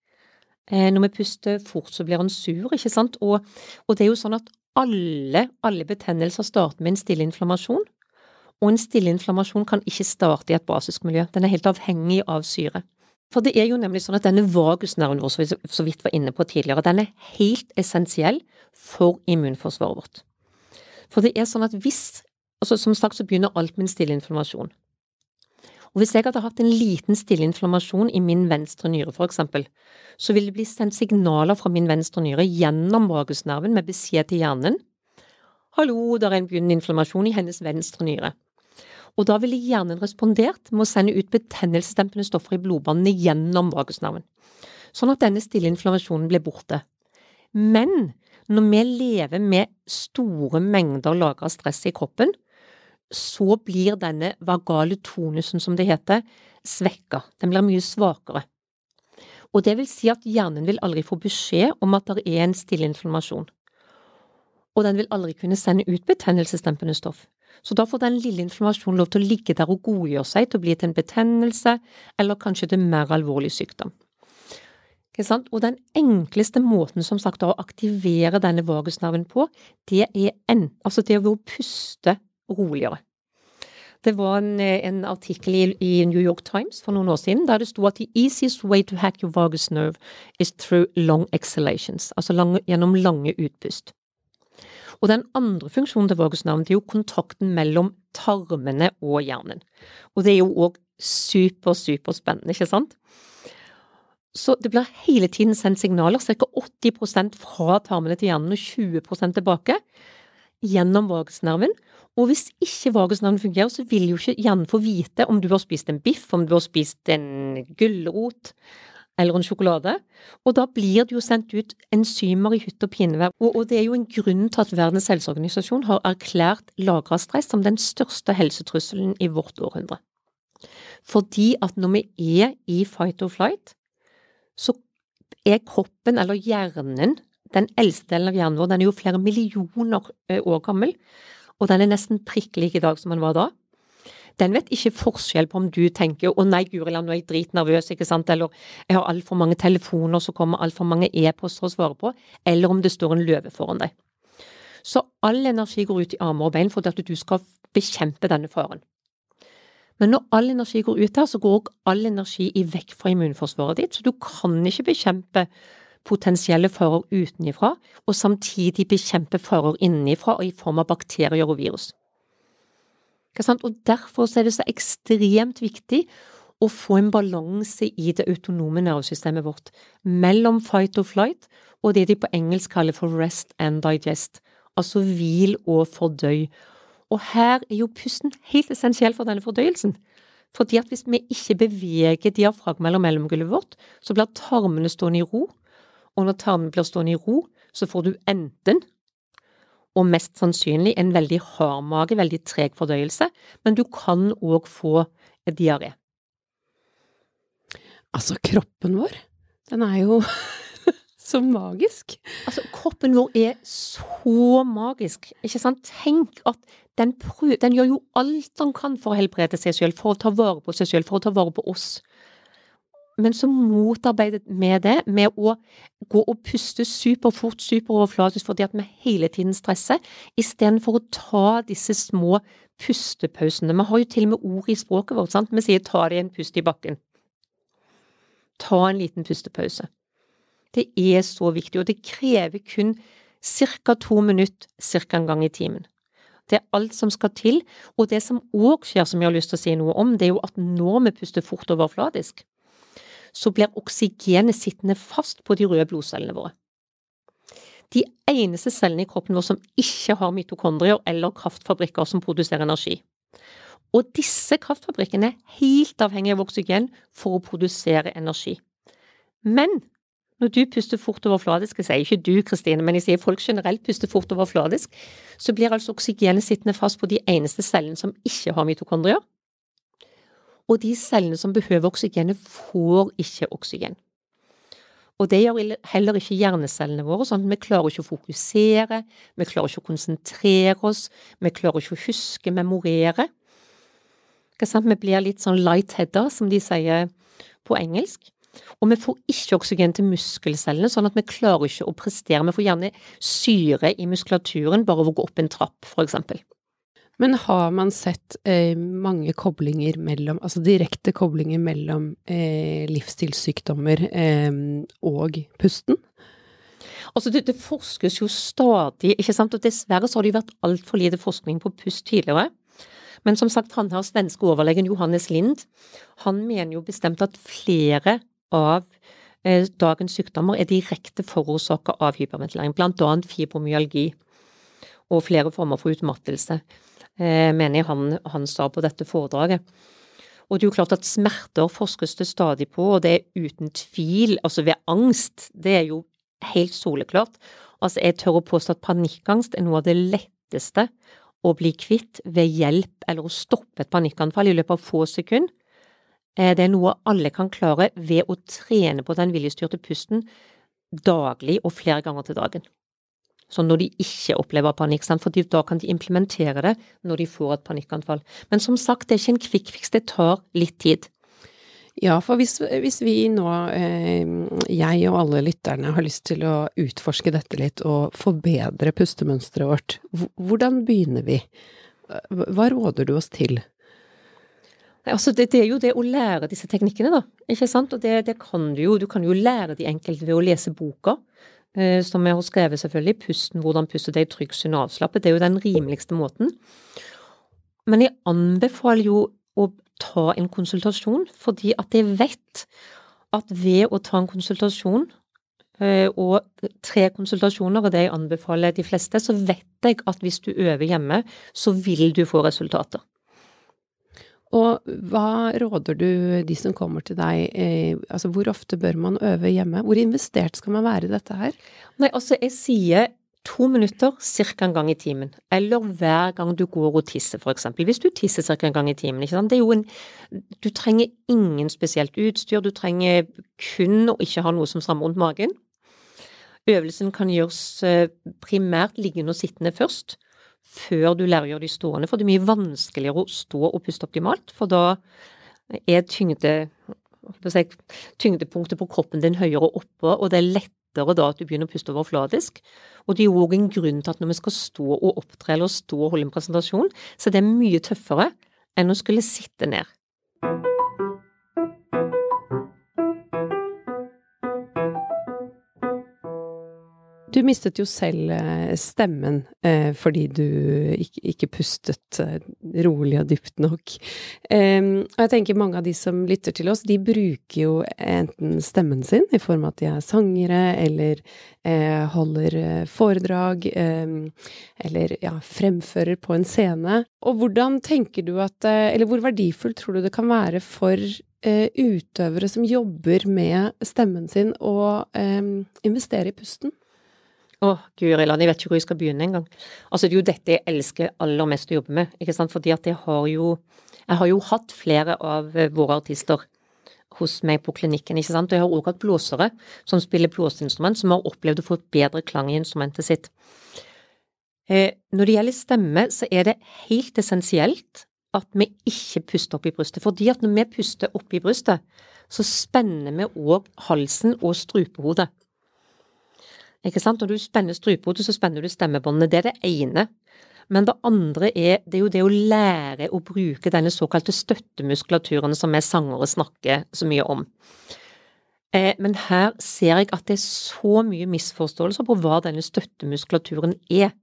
Eh, når vi puster fort, så blir den sur, ikke sant. Og, og det er jo sånn at alle, alle betennelser starter med en stille inflammasjon. Og en stille inflammasjon kan ikke starte i et basisk miljø. Den er helt avhengig av syre. For det er jo nemlig sånn at denne vagusnerven vår, som vi så vidt var inne på tidligere, den er helt essensiell for immunforsvaret vårt. For det er sånn at hvis altså Som sagt så begynner alt med en stille inflammasjon. Og hvis jeg hadde hatt en liten stille inflammasjon i min venstre nyre, for eksempel, så vil det bli sendt signaler fra min venstre nyre gjennom vagusnerven med beskjed til hjernen. Hallo, det er en begynnende inflammasjon i hennes venstre nyre. Og da ville hjernen respondert med å sende ut betennelsesdempende stoffer i blodbanene gjennom vagusnerven, sånn at denne stille inflammasjonen ble borte. Men når vi lever med store mengder lagra stress i kroppen, så blir denne vagale tonusen, som det heter, svekka. Den blir mye svakere. Og det vil si at hjernen vil aldri få beskjed om at det er en stille inflammasjon. Og den vil aldri kunne sende ut betennelsesdempende stoff. Så da får den lille inflammasjonen lov til å ligge der og godgjøre seg til å bli til en betennelse, eller kanskje til mer alvorlig sykdom. Og den enkleste måten som sagt å aktivere denne vagusnerven på, det er en, altså det å puste roligere. Det var en, en artikkel i, i, New York Times for noen år siden der det sto at the easiest way to hack your vagus nerve is through long exhalations, altså lang, gjennom lange utpust. Og den andre funksjonen til vagusnerven er jo kontakten mellom tarmene og hjernen. Og det er jo òg super, superspennende, ikke sant? Så det blir hele tiden sendt signaler, ca. 80% fra tarmene til hjernen og 20% tilbake, gjennom vagusnerven. Og hvis ikke vagusnerven fungerer, så vil jo ikke hjernen få vite om du har spist en biff, om du har spist en gulrot, eller en sjokolade. Og da blir det jo sendt ut enzymer i hytt og pinevær. Og, og, det er jo en grunn til at Verdens helseorganisasjon har erklært lagra stress som den største helsetrusselen i vårt århundre. Fordi at når vi er i fight or flight, så er kroppen, eller hjernen, den eldste delen av hjernen vår, den er jo flere millioner eh, år gammel, og den er nesten prikk lik i dag som den var da den vet ikke forskjell på om du tenker 'å nei, guri land, nå er jeg dritnervøs', ikke sant, eller 'jeg har altfor mange telefoner som kommer altfor mange e-poster å svare på', eller om det står en løve foran deg. Så all energi går ut i armer og bein for at du skal bekjempe denne faren. Men når all energi går ut der, så går også all energi i vekk fra immunforsvaret ditt, så du kan ikke bekjempe potensielle farer utenifra, og samtidig bekjempe farer innenifra og i form av bakterier og virus. Og Derfor er det så ekstremt viktig å få en balanse i det autonome nervesystemet vårt mellom fight or flight og det de på engelsk kaller for rest and digest, altså hvil og fordøy. Og her er jo pusten helt essensiell for denne fordøyelsen. Fordi at hvis vi ikke beveger diafragma eller mellomgulvet vårt, så blir tarmene stående i ro, og når tarmene blir stående i ro, så får du enten og mest sannsynlig en veldig hard mage, veldig treg fordøyelse, men du kan òg få diaré. Altså, kroppen vår, den er jo [laughs] så magisk. Altså, kroppen vår er så magisk, ikke sant? Tenk at den, prøver, den gjør jo alt den kan for å helbrede seg selv, for å ta vare på seg selv, for å ta vare på oss men så motarbeidet vi det med å gå og puste superfort, superoverflatisk fordi at vi hele tiden stresser, istedenfor å ta disse små pustepausene. Vi har jo til og med ord i språket vårt, sant? Vi sier ta deg en pust i bakken. Ta en liten pustepause. Det er så viktig, og det krever kun ca. to minutter ca. en gang i timen. Det er alt som skal til, og det som òg skjer, som jeg har lyst til å si noe om, det er jo at når vi puster fort overfladisk, så blir oksygenet sittende fast på de røde blodcellene våre. De eneste cellene i kroppen vår som ikke har mitokondrier eller kraftfabrikker som produserer energi. Og disse kraftfabrikkene er helt avhengige av oksygen for å produsere energi. Men når du puster fort overfladisk, jeg sier ikke du Kristine, men jeg sier folk generelt puster fort overfladisk, så blir altså oksygenet sittende fast på de eneste cellene som ikke har mitokondrier, og de cellene som behøver oksygenet, får ikke oksygen. Og det gjør heller ikke hjernecellene våre, sånn at vi klarer ikke å fokusere, vi klarer ikke å konsentrere oss, vi klarer ikke å huske, memorere. Vi blir litt sånn light-heada, som de sier på engelsk. Og vi får ikke oksygen til muskelcellene, sånn at vi klarer ikke å prestere. Vi får gjerne syre i muskulaturen bare av å gå opp en trapp, for eksempel. Men har man sett eh, mange koblinger mellom, altså direkte koblinger mellom eh, livsstilssykdommer eh, og pusten? Altså det, det, forskes jo stadig, ikke sant, og dessverre så har det jo vært altfor lite forskning på pust tidligere. Men som sagt, han her svenske overlegen Johannes Lind, han mener jo bestemt at flere av eh, dagens sykdommer er direkte forårsaka av hyperventilering, blant annet fibromyalgi og flere former for utmattelse. Eh, mener jeg han, han sa på dette foredraget. Og det er jo klart at smerter forskes det stadig på, og det er uten tvil Altså ved angst, det er jo helt soleklart. Altså jeg tør å påstå at panikkangst er noe av det letteste å bli kvitt ved hjelp eller å stoppe et panikkanfall i løpet av få sekunder. Eh, det er noe alle kan klare ved å trene på den viljestyrte pusten daglig og flere ganger til dagen sånn når de ikke opplever panikk, for da kan de implementere det når de får et panikkanfall. Men som sagt, det er ikke en kvikkfiks, det tar litt tid. Ja, for hvis, hvis vi nå, eh, jeg og alle lytterne, har lyst til å utforske dette litt og forbedre pustemønsteret vårt, hvordan begynner vi? Hva råder du oss til? Altså det, det, er jo det å lære disse teknikkene, da. Ikke sant? Og det, det kan du jo. Du kan jo lære de enkelte ved å lese boka. Eh, som jeg har skrevet, selvfølgelig. Pusten, hvordan puste deg trygg, sunn og avslappet. Det er jo den rimeligste måten. Men jeg anbefaler jo å ta en konsultasjon, fordi at jeg vet at ved å ta en konsultasjon, eh, og tre konsultasjoner og det jeg anbefaler de fleste, så vet jeg at hvis du øver hjemme, så vil du få resultater. Og hva råder du de som kommer til deg, eh, altså hvor ofte bør man øve hjemme? Hvor investert skal man være i dette her? Nei, altså jeg sier to minutter ca. en gang i timen, eller hver gang du går og tisser, eksempel. Hvis du tisser ca. en gang i timen, ikke sant. Det er jo en Du trenger ingen spesielt utstyr, du trenger kun å ikke ha noe som strammer rundt magen. Øvelsen kan gjøres eh, primært liggende og sittende først før du lærer å gjøre de stående, for det er mye vanskeligere å stå og puste optimalt, for da er tyngde, tyngdepunktet på kroppen din høyere oppe, og det er lettere da at du begynner å puste overfladisk. Og det er jo òg en grunn til at når vi skal stå og opptre eller stå og holde en presentasjon, så det er mye tøffere enn å skulle sitte ned. Du mistet jo selv eh, stemmen eh, fordi du ikke, pustet eh, rolig og dypt nok. Og jeg tenker mange av de som lytter til oss, de bruker jo enten stemmen sin i form av at de er sangere, eller holder foredrag, eller ja, fremfører på en scene. Og hvordan tenker du at Eller hvor verdifullt tror du det kan være for utøvere som jobber med stemmen sin, å investere i pusten? Å, guri land, jeg vet ikke hvor jeg skal begynne engang. Altså, det er jo dette jeg elsker aller mest å jobbe med, ikke sant, fordi at jeg har jo Jeg har jo hatt flere av eh, våre artister hos meg på klinikken, ikke sant, og jeg har også hatt blåsere som spiller blåseinstrument, som har opplevd å få et bedre klang i instrumentet sitt. Eh, når det gjelder stemme, så er det helt essensielt at vi ikke puster opp i brystet, fordi at når vi puster opp i brystet, så spenner vi òg halsen og strupehodet. Ikke sant? Når du spenner strupehodet, så spenner du stemmebåndene. Det er det ene. Men det andre er, det er jo det å lære å bruke denne såkalte støttemuskulaturen som vi sangere snakker så mye om. Eh, men her ser jeg at det er så mye misforståelser på hva denne støttemuskulaturen er.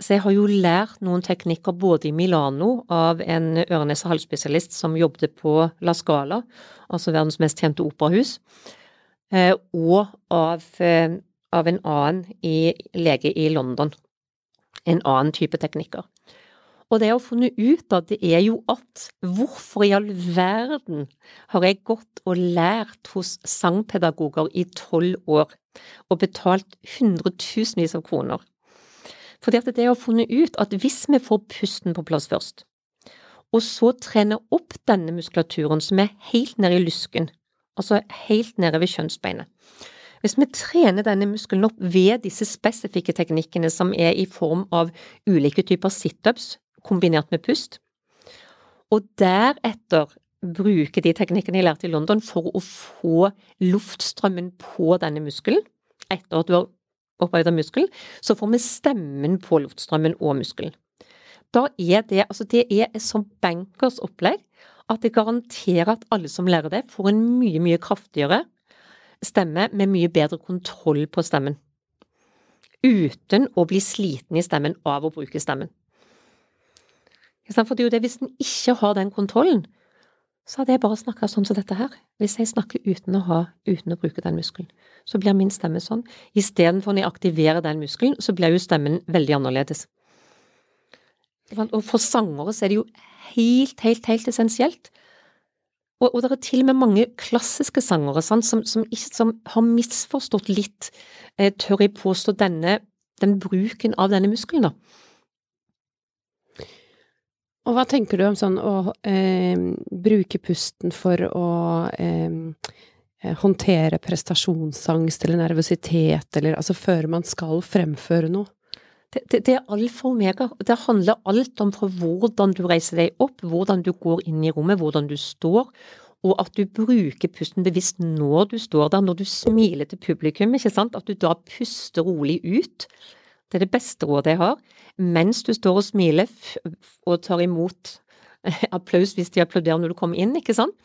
Så jeg har jo lært noen teknikker både i Milano av en ørenes- og halsspesialist som jobbet på La Scala, altså verdens mest kjente operahus, eh, og av eh, av en annen i, lege i London. En annen type teknikker. Og det jeg har funnet ut av, det er jo at hvorfor i all verden har jeg gått og lært hos sangpedagoger i tolv år og betalt hundretusenvis av kroner? Fordi at det jeg har funnet ut, at hvis vi får pusten på plass først, og så trener opp denne muskulaturen som er helt nede i lysken, altså helt nede ved kjønnsbeinet. Hvis vi trener denne muskelen opp ved disse spesifikke teknikkene som er i form av ulike typer situps kombinert med pust, og deretter bruke de teknikkene jeg lærte i London for å få luftstrømmen på denne muskelen, etter at du har opparbeidet muskelen, så får vi stemmen på luftstrømmen og muskelen. Da er det, altså det er som bankers opplegg at det garanterer at alle som lærer det, får en mye, mye kraftigere stemme med mye bedre kontroll på stemmen. Uten å bli sliten i stemmen av å bruke stemmen. For det er jo det, hvis en ikke har den kontrollen, så hadde jeg bare snakka sånn som dette her. Hvis jeg snakker uten å ha, uten å bruke den muskelen, så blir min stemme sånn. Istedenfor når jeg aktiverer den muskelen, så blir jo stemmen veldig annerledes. Og for sangere så er det jo helt, helt, helt essensielt og, og det er til og med mange klassiske sangere sant, som, som, som, har misforstått litt, eh, tør jeg påstå, denne, den bruken av denne muskelen, da. Og hva tenker du om sånn å eh, bruke pusten for å eh, håndtere prestasjonsangst eller nervøsitet, eller altså før man skal fremføre noe? Det, det, det, er alfa og omega. Det handler alt om hvordan du reiser deg opp, hvordan du går inn i rommet, hvordan du står, og at du bruker pusten bevisst når du står der, når du smiler til publikum, ikke sant, at du da puster rolig ut. Det er det beste rådet jeg har. Mens du står og smiler og tar imot [laughs] applaus hvis de applauderer når du kommer inn, ikke sant.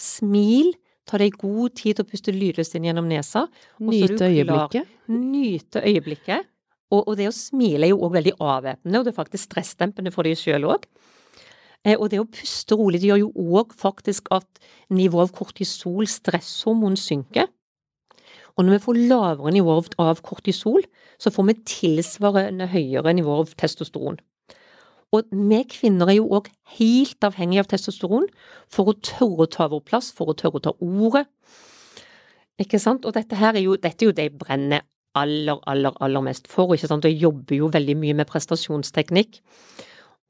Smil. Ta deg god tid til å puste lydløst inn gjennom nesa. Nyte øyeblikket. Nyte øyeblikket. Og, og, det å smile er jo òg veldig avvæpnende, og det er faktisk stressdempende for deg sjøl òg. Eh, og det å puste rolig det gjør jo òg faktisk at nivået av kortisol, stresshormon, synker. Og når vi får lavere nivå av kortisol, så får vi tilsvarende høyere nivå av testosteron. Og vi kvinner er jo òg helt avhengige av testosteron for å tørre å ta vår plass, for å tørre å ta ordet. Ikke sant? Og dette her er jo, dette er jo det jeg brenner aller, aller, aller mest for. ikke sant? Jeg jobber jo veldig mye med prestasjonsteknikk.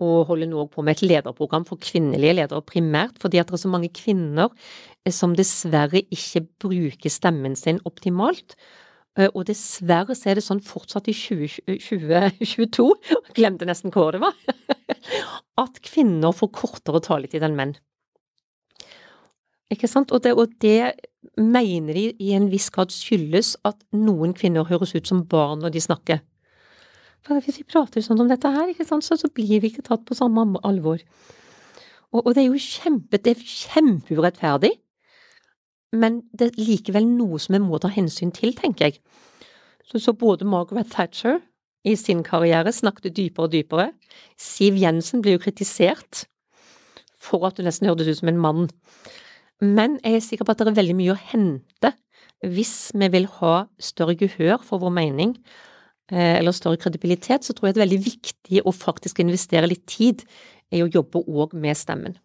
Og holder nå på med et lederprogram for kvinnelige ledere primært, fordi at det er så mange kvinner eh, som dessverre ikke bruker stemmen sin optimalt. Eh, og dessverre så er det sånn fortsatt i 2022, glemte nesten hva det var, [laughs] at kvinner får kortere taletid enn menn. Ikke sant? Og det, og det, mener de i en viss grad skyldes at noen kvinner høres ut som barn når de snakker. For hvis vi prater sånn om dette her, ikke sant, så, så blir vi ikke tatt på samme alvor. Og, og det er jo kjempe, det er kjempeurettferdig, men det er likevel noe som vi må ta hensyn til, tenker jeg. Så, så både Margaret Thatcher i sin karriere snakket dypere og dypere. Siv Jensen ble jo kritisert for at hun nesten hørtes ut som en mann. Men jeg er sikker på at det er veldig mye å hente hvis vi vil ha større gehør for vår mening, eh, eller større kredibilitet, så tror jeg det er veldig viktig å faktisk investere litt tid i å jobbe òg med stemmen.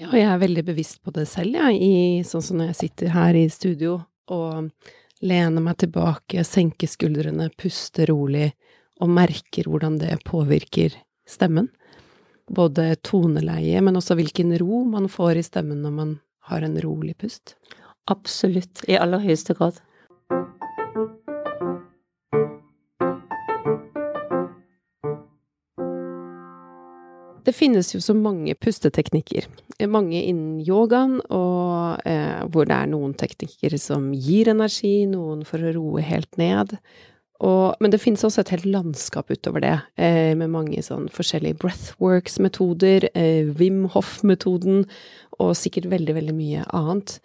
Ja, jeg er veldig bevisst på det selv, jeg, ja, sånn som når jeg sitter her i studio og lener meg tilbake, senker skuldrene, puster rolig og merker hvordan det påvirker stemmen både toneleie, men også hvilken ro man får i stemmen når man har en rolig pust? Absolutt, i aller høyeste grad. Det finnes jo så mange pusteteknikker. Mange innen yogaen, og eh, hvor det er noen teknikker som gir energi, noen for å roe helt ned, og, men det finnes også et helt landskap utover det, eh, med mange sånn forskjellige breathworks-metoder, eh, Wim Hof-metoden, og sikkert veldig, veldig mye annet.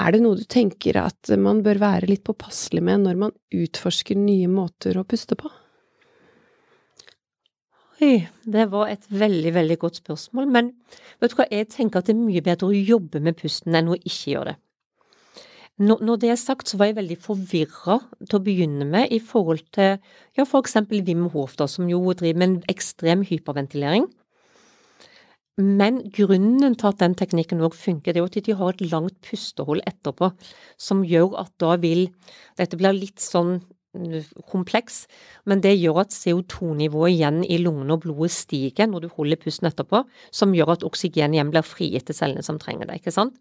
Er det noe du tenker at man bør være litt påpasselig med når man utforsker nye måter å puste på? Oi, det var et veldig, veldig godt spørsmål, men vet du hva, jeg tenker at det er mye bedre å jobbe med pusten enn å ikke gjøre det. Når det er sagt, så var jeg veldig forvirra til å begynne med i forhold til ja, for eksempel Wim Hof, da, som jo driver med en ekstrem hyperventilering. Men grunnen til at den teknikken òg funker, det er at de har et langt pustehold etterpå, som gjør at da vil Dette blir litt sånn kompleks, men det gjør at CO2-nivået igjen i lungene og blodet stiger når du holder pusten etterpå, som gjør at oksygen igjen blir frigitt til cellene som trenger det, ikke sant?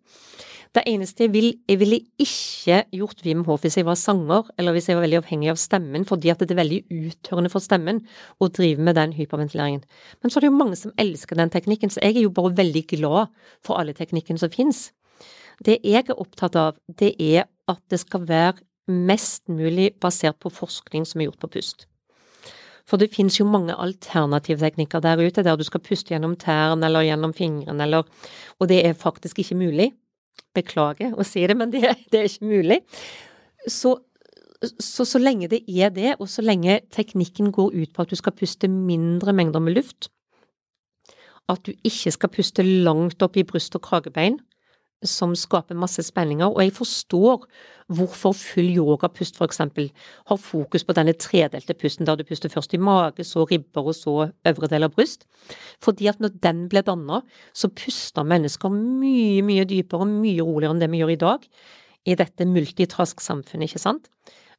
Det eneste jeg vil, jeg ville ikke gjort Wim Hof hvis jeg var sanger, eller hvis jeg var veldig avhengig av stemmen, fordi at det er veldig uttørrende for stemmen å drive med den hyperventileringen. Men så er det jo mange som elsker den teknikken, så jeg er jo bare veldig glad for alle teknikkene som finnes. Det jeg er opptatt av, det er at det skal være mest mulig basert på forskning som er gjort på pust. For det finnes jo mange alternative teknikker der ute, der du skal puste gjennom tærne eller gjennom fingrene, eller Og det er faktisk ikke mulig. Beklager å si det, men det, det er ikke mulig. Så, så, så lenge det er det, og så lenge teknikken går ut på at du skal puste mindre mengder med luft, at du ikke skal puste langt opp i bryst og kragebein, som skaper masse spenninger, og jeg forstår hvorfor full yogapust eksempel har fokus på denne tredelte pusten, der du puster først i mage, så ribber og så øvre del av bryst. Fordi at når den ble danna, så puster mennesker mye, mye dypere og mye roligere enn det vi gjør i dag, i dette multitrask-samfunnet, ikke sant?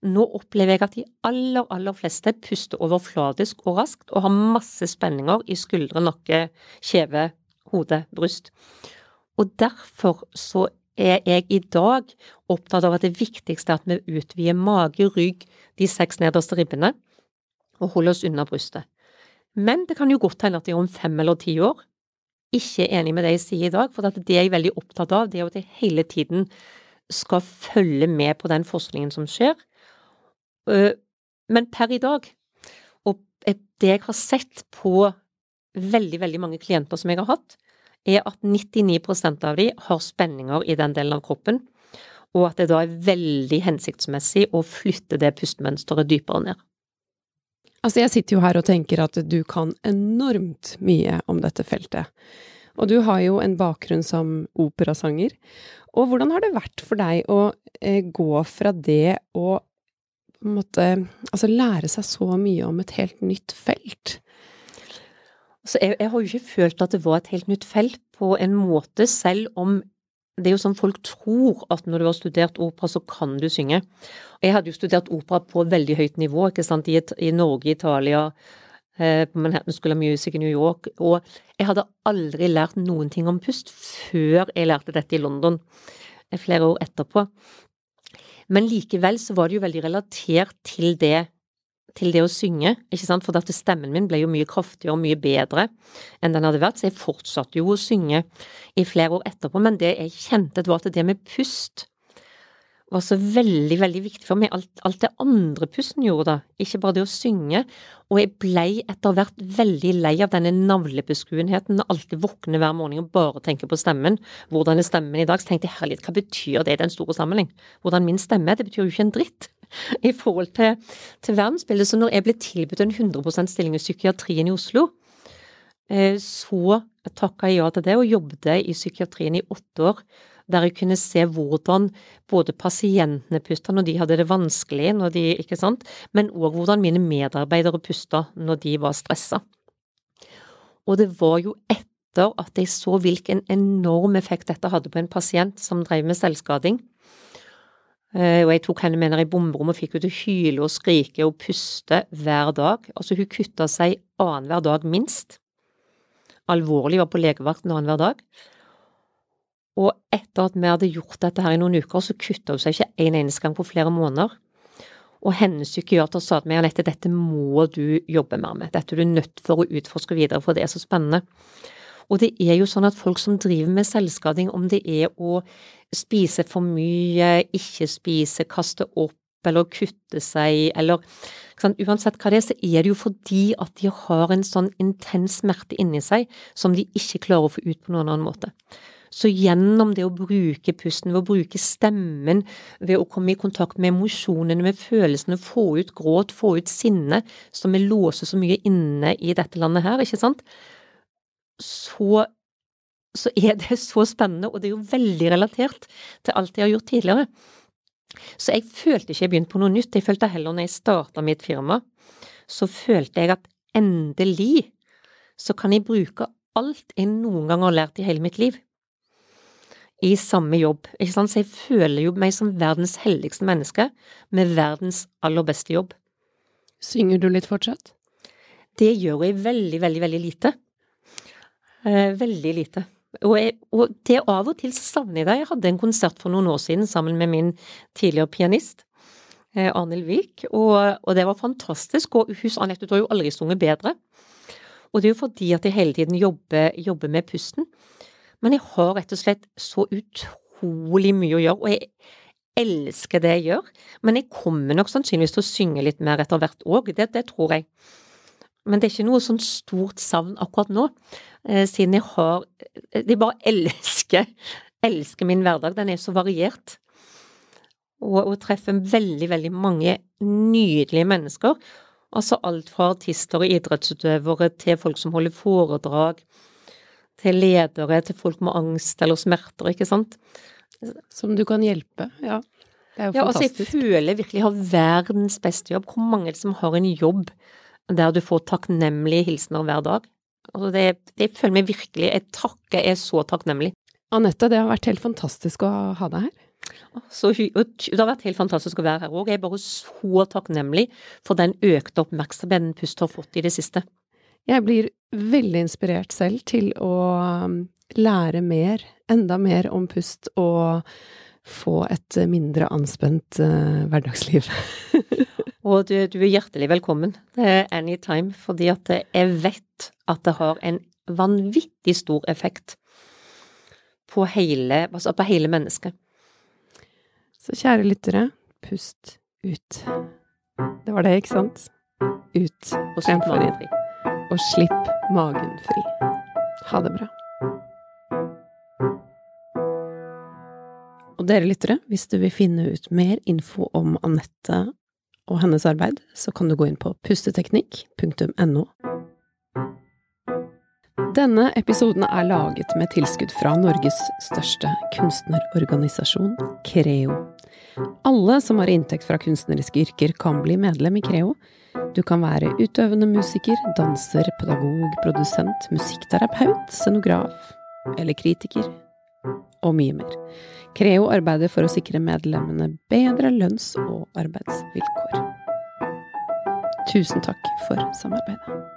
Nå opplever jeg at de aller, aller fleste puster overfladisk og raskt, og har masse spenninger i skuldre, nakke, kjeve, hode, bryst. Og derfor så er jeg i dag opptatt av at det viktigste er at vi utvider mage, rygg, de seks nederste ribbene, og holder oss unna brystet. Men det kan jo godt hende at jeg om fem eller ti år ikke er enig med det jeg sier i dag, for det jeg er veldig opptatt av, det er at jeg hele tiden skal følge med på den forskningen som skjer. Men per i dag, og det jeg har sett på veldig, veldig mange klienter som jeg har hatt, er at 99% av de har spenninger i den delen av kroppen, og at det da er veldig hensiktsmessig å flytte det pustemønsteret dypere ned. Altså, jeg sitter jo her og tenker at du kan enormt mye om dette feltet. Og du har jo en bakgrunn som operasanger. Og hvordan har det vært for deg å eh, gå fra det å måtte, altså lære seg så mye om et helt nytt felt? Så jeg, jeg, har jo ikke følt at det var et helt nytt felt på en måte, selv om det er jo sånn folk tror at når du har studert opera, så kan du synge. Jeg hadde jo studert opera på veldig høyt nivå, ikke sant, i, i Norge, Italia, eh, på Manhattan School of Music i New York, og jeg hadde aldri lært noen ting om pust før jeg lærte dette i London, flere år etterpå. Men likevel så var det jo veldig relatert til det til det å synge, ikke sant, for at stemmen min ble jo mye kraftigere og mye bedre enn den hadde vært, så jeg fortsatte jo å synge i flere år etterpå, men det jeg kjente, var at det med pust var så veldig, veldig viktig for meg. Alt, alt det andre pusten gjorde, da, ikke bare det å synge. Og jeg blei etter hvert veldig lei av denne navlebeskuenheten, Når alltid våkne hver morgen og bare tenke på stemmen. Hvordan er stemmen i dag? Så tenkte jeg herlighet, hva betyr det i den store sammenheng? Hvordan min stemme er? Det betyr jo ikke en dritt [laughs] i forhold til, til verdensbildet. Så når jeg ble tilbudt en 100% stilling i psykiatrien i Oslo, eh, så takka jeg ja til det og jobbet i psykiatrien i åtte år. Der jeg kunne se hvordan både pasientene pusta når de hadde det vanskelig, de, men òg hvordan mine medarbeidere pusta når de var stressa. Og det var jo etter at jeg så hvilken enorm effekt dette hadde på en pasient som drev med selvskading, Eh, og jeg tok henne med ned i bomberom og fikk henne til å hyle og skrike og puste hver dag. Altså, hun kutta seg annenhver dag minst. Alvorlig var på legevakten annenhver dag. Og etter at vi hadde gjort dette her i noen uker, så kutta hun seg ikke en eneste gang på flere måneder. Og hennes psykiater sa til meg Anette, dette må du jobbe mer med, dette er du nødt for å utforske videre, for det er så spennende. Og det er jo sånn at folk som driver med selvskading, om det er å spise for mye, ikke spise, kaste opp eller kutte seg, eller sant, Uansett hva det er, så er det jo fordi at de har en sånn intens smerte inni seg som de ikke klarer å få ut på noen annen måte. Så gjennom det å bruke pusten, ved å bruke stemmen, ved å komme i kontakt med emosjonene, med følelsene, få ut gråt, få ut sinne, som vi låser så mye inne i dette landet her, ikke sant, så, så er det så spennende, og det er jo veldig relatert til alt jeg har gjort tidligere. Så jeg følte ikke jeg begynte på noe nytt, jeg følte heller når jeg starta mitt firma, så følte jeg at endelig så kan jeg bruke alt jeg noen gang har lært i hele mitt liv. I samme jobb. Ikke sant? Så jeg føler jo meg som verdens heldigste menneske med verdens aller beste jobb. Synger du litt fortsatt? Det gjør jeg veldig, veldig, veldig lite. Eh, veldig lite. Og, jeg, og det av og til så savner jeg det. Jeg hadde en konsert for noen år siden sammen med min tidligere pianist. Eh, Arnhild Wiik, og, og, det var fantastisk. Og husk, Anette, du har jo aldri sunget bedre. Og det er jo fordi at jeg hele tiden jobber, jobber med pusten. Men jeg har rett og slett så utrolig mye å gjøre, og jeg elsker det jeg gjør. Men jeg kommer nok sannsynligvis til å synge litt mer etter hvert òg, det, det, tror jeg. Men det er ikke noe sånn stort savn akkurat nå, eh, siden jeg har Jeg bare elsker, [laughs] elsker min hverdag. Den er så variert. Og, og treffer veldig, veldig mange nydelige mennesker. Altså alt fra artister og idrettsutøvere til folk som holder foredrag, til ledere, til folk med angst eller smerter, ikke sant. Som du kan hjelpe, ja. Det er jo ja, fantastisk. Altså, jeg føler virkelig jeg har verdens beste jobb. Hvor mange som har en jobb der du får takknemlige hilsener hver dag? Altså, det, det føler meg virkelig Jeg takker, jeg er så takknemlig. Anette, det har vært helt fantastisk å ha deg her. Så, det har vært helt fantastisk å være her òg. Jeg er bare så takknemlig for den økte oppmerksomheten Pust har fått i det siste. Jeg blir veldig inspirert selv til å um, lære mer, enda mer om pust, og få et mindre anspent uh, hverdagsliv. [laughs] og du, du, er hjertelig velkommen anytime, fordi at jeg vet at det har en vanvittig stor effekt på hele, altså på hele mennesket. Så kjære lyttere, pust ut. Det var det, ikke sant? Ut og så fri. Og slipp magen fri. Ha det bra. Og dere lyttere, hvis du vil finne ut mer info om Anette og hennes arbeid, så kan du gå inn på pusteteknikk.no. Denne episoden er laget med tilskudd fra Norges største kunstnerorganisasjon, Creo. Alle som har inntekt fra kunstneriske yrker, kan bli medlem i Creo. Du kan være utøvende musiker, danser, pedagog, produsent, musikkterapeut, scenograf eller kritiker, og mye mer. Creo arbeider for å sikre medlemmene bedre lønns- og arbeidsvilkår. Tusen takk for samarbeidet.